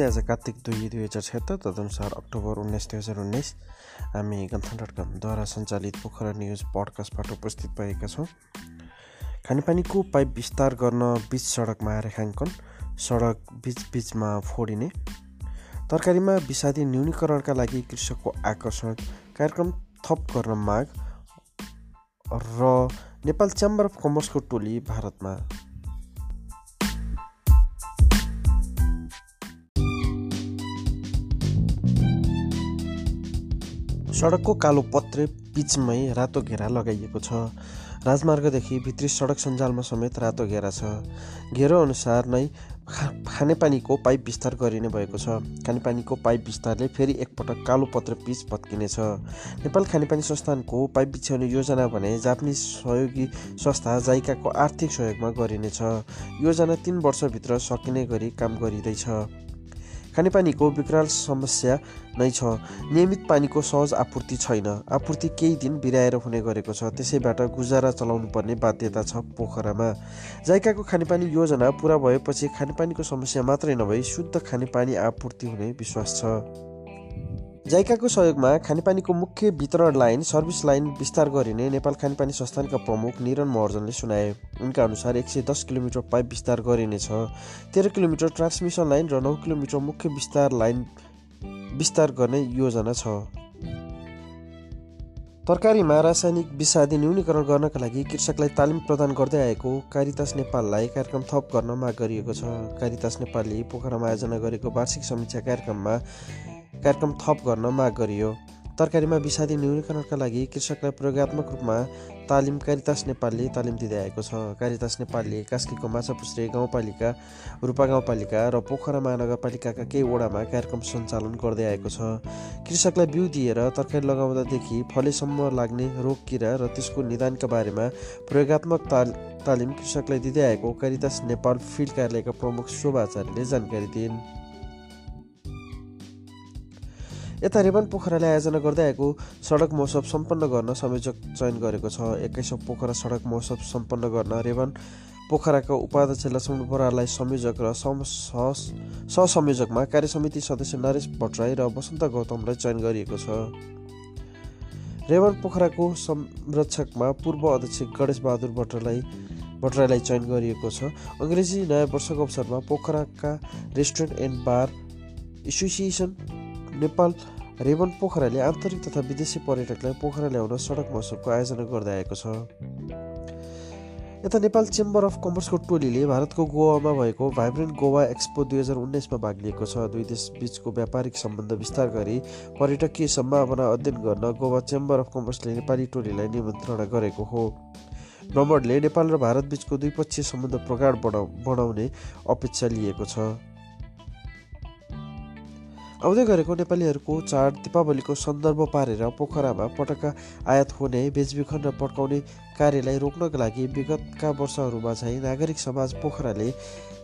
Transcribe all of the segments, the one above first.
नमस्ते आज कार्तिक दुई दुई हजार छत्तर तदनुसार अक्टोबर उन्नाइस दुई हजार उन्नाइस। हामी गन्थन डट कमद्वारा सञ्चालित पोखरा न्युज पडकास्टबाट उपस्थित भएका छौँ। खानेपानीको पाइप विस्तार गर्न बिच सडकमा रेखाङ्कन सडक बिच बिचमा फोडिने। तरकारीमा विषादी न्यूनीकरणका लागि कृषकको आकर्षण कार्यक्रम थप गर्न माग र नेपाल च्याम्बर अफ कमर्सको टोली भारतमा। सडकको कालो पत्रे पिचमै रातो घेरा लगाइएको छ। राजमार्गदेखि भित्री सडक सञ्जालमा समेत रातो घेरा छ। घेरो अनुसार नै खानेपानीको पाइप विस्तार गरिने भएको छ। खानेपानीको पाइप विस्तारले फेरि एकपटक कालो पत्र पिच भत्किनेछ नेपाल खानेपानी संस्थानको पाइप बिछ्याउने योजना भने जापानिज सहयोगी संस्था जाइकाको आर्थिक सहयोगमा गरिनेछ। योजना तिन वर्षभित्र सकिने गरी काम गरिँदैछ। खानेपानीको विकराल समस्या नै छ। नियमित पानीको सहज आपूर्ति छैन। आपूर्ति केही दिन बिराएर हुने गरेको छ। त्यसैबाट गुजारा चलाउनु पर्ने बाध्यता छ पोखरामा। जाइकाको खानेपानी योजना पुरा भएपछि खानेपानीको समस्या मात्रै नभई शुद्ध खानेपानी आपूर्ति हुने विश्वास छ। जाइकाको सहयोगमा खानेपानीको मुख्य वितरण लाइन सर्भिस लाइन विस्तार गरिने नेपाल खानेपानी संस्थानका प्रमुख निरन महर्जनले सुनाए। उनका अनुसार एक सय दस किलोमिटर पाइप विस्तार गरिनेछ। तेह्र किलोमिटर ट्रान्समिसन लाइन र नौ किलोमिटर मुख्य विस्तार लाइन विस्तार गर्ने योजना छ। तरकारीमा रासायनिक विषादी न्यूनीकरण गर्नका लागि कृषकलाई तालिम प्रदान गर्दै आएको कारितास नेपाललाई कार्यक्रम थप गर्न माग गरिएको छ। कारितास नेपालले पोखरामा आयोजना गरेको वार्षिक समीक्षा कार्यक्रममा कार्यक्रम थप गर्न माग गरियो। तरकारीमा विषादी न्यूनीकरणका लागि कृषकलाई प्रयोगत्मक रूपमा तालिम कारितास नेपालले तालिम दिँदै आएको छ। कारितास नेपालले कास्कीको माछापुस्रे गाउँपालिका रूपा गाउँपालिका र पोखरा महानगरपालिकाका केही वडामा कार्यक्रम सञ्चालन गर्दै आएको छ। कृषकलाई बिउ दिएर तरकारी लगाउँदादेखि फलेसम्म लाग्ने रोग किरा र त्यसको निदानका बारेमा प्रयोगत्मक ताल तालिम कृषकलाई दिँदै आएको कारितास नेपाल फिल्ड कार्यालयका प्रमुख शोभाचार्यले जानकारी दिइन्। यता रेबन पोखराले आयोजना गर्दै आएको सडक महोत्सव सम्पन्न गर्न संयोजक चयन गरेको छ। एक्काइसौँ पोखरा सडक महोत्सव सम्पन्न गर्न रेबन पोखराका उपाध्यक्ष लक्ष्मण बराललाई संयोजक र सहसंयोजकमा कार्यसमिति सदस्य नरेश भट्टराई र वसन्त गौतमलाई चयन गरिएको छ। रेवन पोखराको संरक्षकमा पूर्व अध्यक्ष गणेश बहादुर भट्टराई भट्टराईलाई चयन गरिएको छ। अङ्ग्रेजी नयाँ वर्षको अवसरमा पोखराका restaurant and bar association Nepal Ray-Ban पोखराले आन्तरिक तथा विदेशी पर्यटकलाई पोखरा ल्याउन सडक महोत्सवको आयोजना गर्दै आएको छ। यता नेपाल चेम्बर अफ कमर्सको टोलीले भारतको गोवामा भएको भाइब्रेन्ट गोवा एक्सपो दुई हजार उन्नाइसमा भाग लिएको छ। दुई देश बिचको व्यापारिक सम्बन्ध विस्तार गरी पर्यटकीय सम्भावना अध्ययन गर्न गोवा चेम्बर अफ कमर्सले नेपाली टोलीलाई निमन्त्रणा गरेको हो। भ्रमणले नेपाल र भारत बिचको द्विपक्षीय सम्बन्ध प्रगाड बढाउने अपेक्षा लिएको छ। आउँदै गरेको नेपालीहरूको चाड दीपावलीको सन्दर्भ पारेर पोखरामा पटक्का आयात हुने बेचबिखन र पड्काउने कार्यलाई रोक्नका लागि विगतका वर्षहरूमा चाहिँ नागरिक समाज पोखराले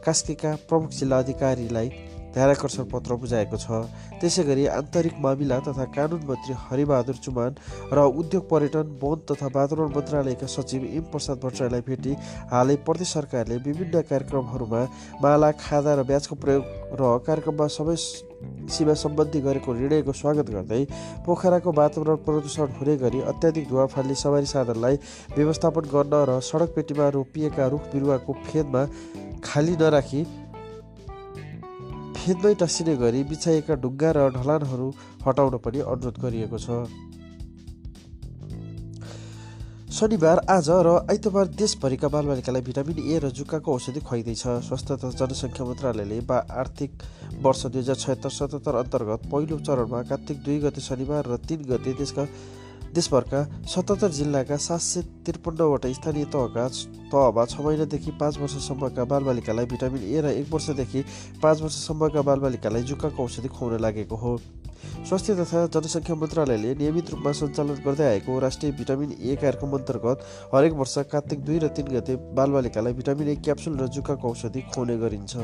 कास्कीका प्रमुख जिल्ला अधिकारीलाई ध्यानकर्षण पत्र बुझाएको छ। त्यसै गरी आन्तरिक मामिला तथा कानुन मन्त्री हरिबहादुर चुमान र उद्योग पर्यटन वन तथा वातावरण मन्त्रालयका सचिव एम प्रसाद भट्टराईलाई भेटी हालै प्रदेश सरकारले विभिन्न कार्यक्रमहरूमा माला खादा र ब्याजको प्रयोग र कार्यक्रममा सबै सीमा सम्बन्धी गरेको निर्णयको स्वागत गर्दै पोखराको वातावरण प्रदूषण हुने गरी अत्याधिक धुवा फाल्ने सवारी साधनलाई व्यवस्थापन गर्न र सडक पेटीमा रोपिएका रुख बिरुवाको फेदमा खाली नराखी फेदमै टाँसिने गरी बिछाइएका ढुङ्गा र ढलानहरू हटाउन पनि अनुरोध गरिएको छ। शनिबार आज र आइतबार देशभरिका बालबालिकालाई भिटामिन ए र जुकाको औषधि खुवाइँदैछ। स्वास्थ्य तथा जनसङ्ख्या मन्त्रालयले बा आर्थिक वर्ष दुई हजार छत्तर सतहत्तर अन्तर्गत पहिलो चरणमा कार्तिक दुई गते शनिबार र तिन गते देशका देशभरका सतहत्तर जिल्लाका सात सय त्रिपन्नवटा स्थानीय तहका तहमा छ महिनादेखि पाँच वर्षसम्मका बालबालिकालाई भिटामिन ए र एक वर्षदेखि पाँच वर्षसम्मका बालबालिकालाई जुकाको औषधि खुवाउन लागेको हो। स्वास्थ्य तथा जनसङ्ख्या मन्त्रालयले नियमित रूपमा सञ्चालन गर्दै आएको राष्ट्रिय भिटामिन ए कार्यक्रम अन्तर्गत हरेक वर्ष कार्तिक दुई र तिन गते बालबालिकालाई भिटामिन ए क्याप्सुल र जुकाको औषधि खुवाउने गरिन्छ।